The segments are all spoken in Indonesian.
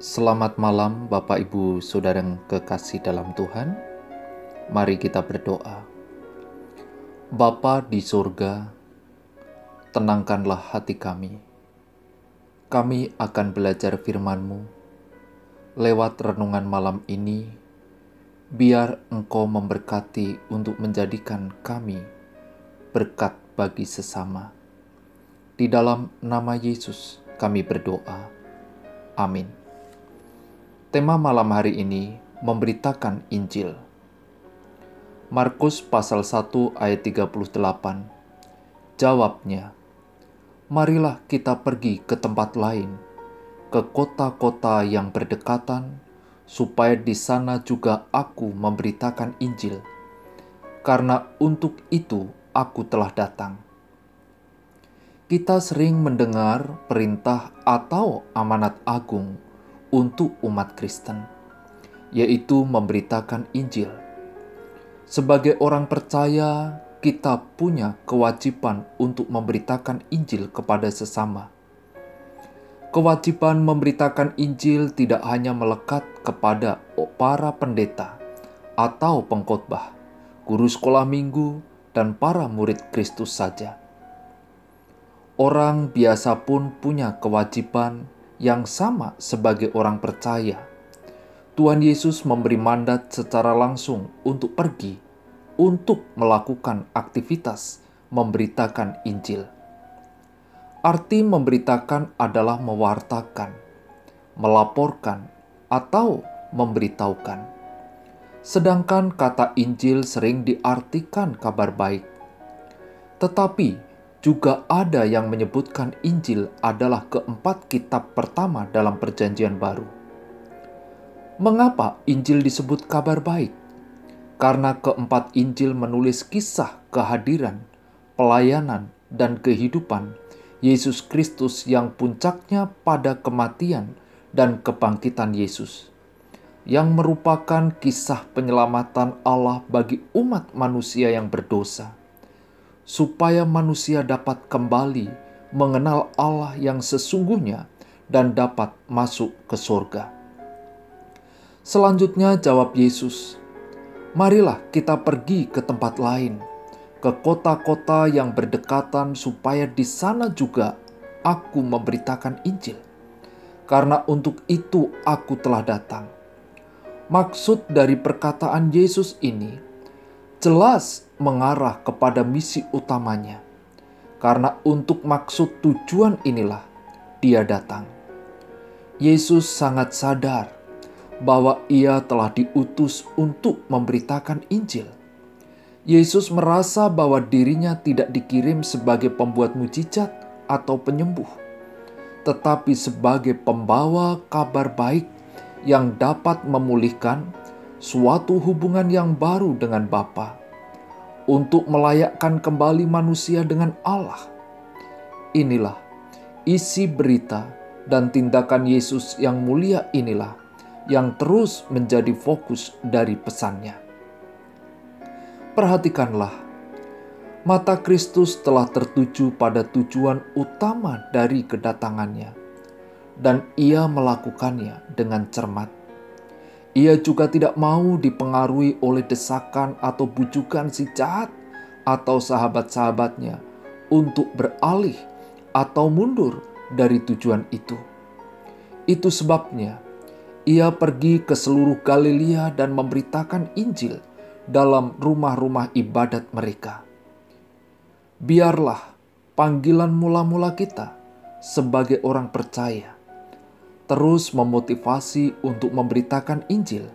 Selamat malam, Bapak, Ibu, saudara yang kekasih dalam Tuhan. Mari kita berdoa. Bapa di surga, tenangkanlah hati kami. Kami akan belajar firman-Mu lewat renungan malam ini. Biar Engkau memberkati untuk menjadikan kami berkat bagi sesama. Di dalam nama Yesus kami berdoa. Amin. Tema malam hari ini memberitakan Injil. Markus pasal 1 ayat 38. Jawabnya, Marilah kita pergi ke tempat lain, ke kota-kota yang berdekatan, supaya di sana juga aku memberitakan Injil. Karena untuk itu aku telah datang. Kita sering mendengar perintah atau amanat agung untuk umat Kristen, yaitu memberitakan Injil. Sebagai orang percaya, kita punya kewajiban untuk memberitakan Injil kepada sesama. Kewajiban memberitakan Injil tidak hanya melekat kepada para pendeta atau pengkhotbah, guru sekolah minggu, dan para murid Kristus saja. Orang biasa pun punya kewajiban yang sama sebagai orang percaya. Tuhan Yesus memberi mandat secara langsung untuk pergi, untuk melakukan aktivitas memberitakan Injil. Arti memberitakan adalah mewartakan, melaporkan, atau memberitahukan. Sedangkan kata Injil sering diartikan kabar baik. Tetapi juga ada yang menyebutkan Injil adalah keempat kitab pertama dalam Perjanjian Baru. Mengapa Injil disebut kabar baik? Karena keempat Injil menulis kisah kehadiran, pelayanan, dan kehidupan Yesus Kristus yang puncaknya pada kematian dan kebangkitan Yesus, yang merupakan kisah penyelamatan Allah bagi umat manusia yang berdosa supaya manusia dapat kembali mengenal Allah yang sesungguhnya dan dapat masuk ke surga. Selanjutnya jawab Yesus, "Marilah kita pergi ke tempat lain, ke kota-kota yang berdekatan supaya di sana juga aku memberitakan Injil. Karena untuk itu aku telah datang." Maksud dari perkataan Yesus ini jelas mengarah kepada misi utamanya. Karena untuk maksud tujuan inilah dia datang. Yesus sangat sadar bahwa ia telah diutus untuk memberitakan Injil. Yesus merasa bahwa dirinya tidak dikirim sebagai pembuat mujizat atau penyembuh, tetapi sebagai pembawa kabar baik yang dapat memulihkan suatu hubungan yang baru dengan Bapa untuk melayakkan kembali manusia dengan Allah. Inilah isi berita dan tindakan Yesus yang mulia inilah yang terus menjadi fokus dari pesannya. Perhatikanlah, mata Kristus telah tertuju pada tujuan utama dari kedatangannya, dan ia melakukannya dengan cermat ia juga tidak mau dipengaruhi oleh desakan atau bujukan si jahat atau sahabat-sahabatnya untuk beralih atau mundur dari tujuan itu. Itu sebabnya ia pergi ke seluruh Galilea dan memberitakan Injil dalam rumah-rumah ibadat mereka. Biarlah panggilan mula-mula kita sebagai orang percaya terus memotivasi untuk memberitakan Injil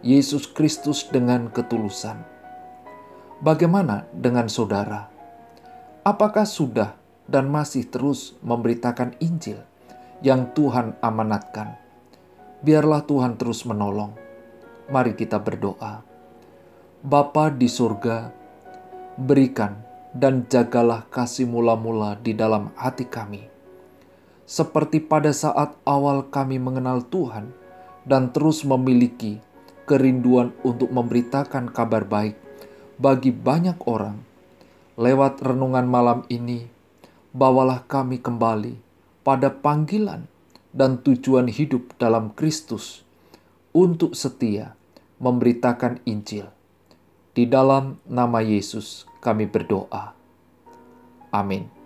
Yesus Kristus dengan ketulusan. Bagaimana dengan saudara? Apakah sudah dan masih terus memberitakan Injil yang Tuhan amanatkan? Biarlah Tuhan terus menolong. Mari kita berdoa. Bapa di surga, berikan dan jagalah kasih mula-mula di dalam hati kami seperti pada saat awal kami mengenal Tuhan dan terus memiliki kerinduan untuk memberitakan kabar baik bagi banyak orang. Lewat renungan malam ini, bawalah kami kembali pada panggilan dan tujuan hidup dalam Kristus untuk setia memberitakan Injil. Di dalam nama Yesus kami berdoa. Amin.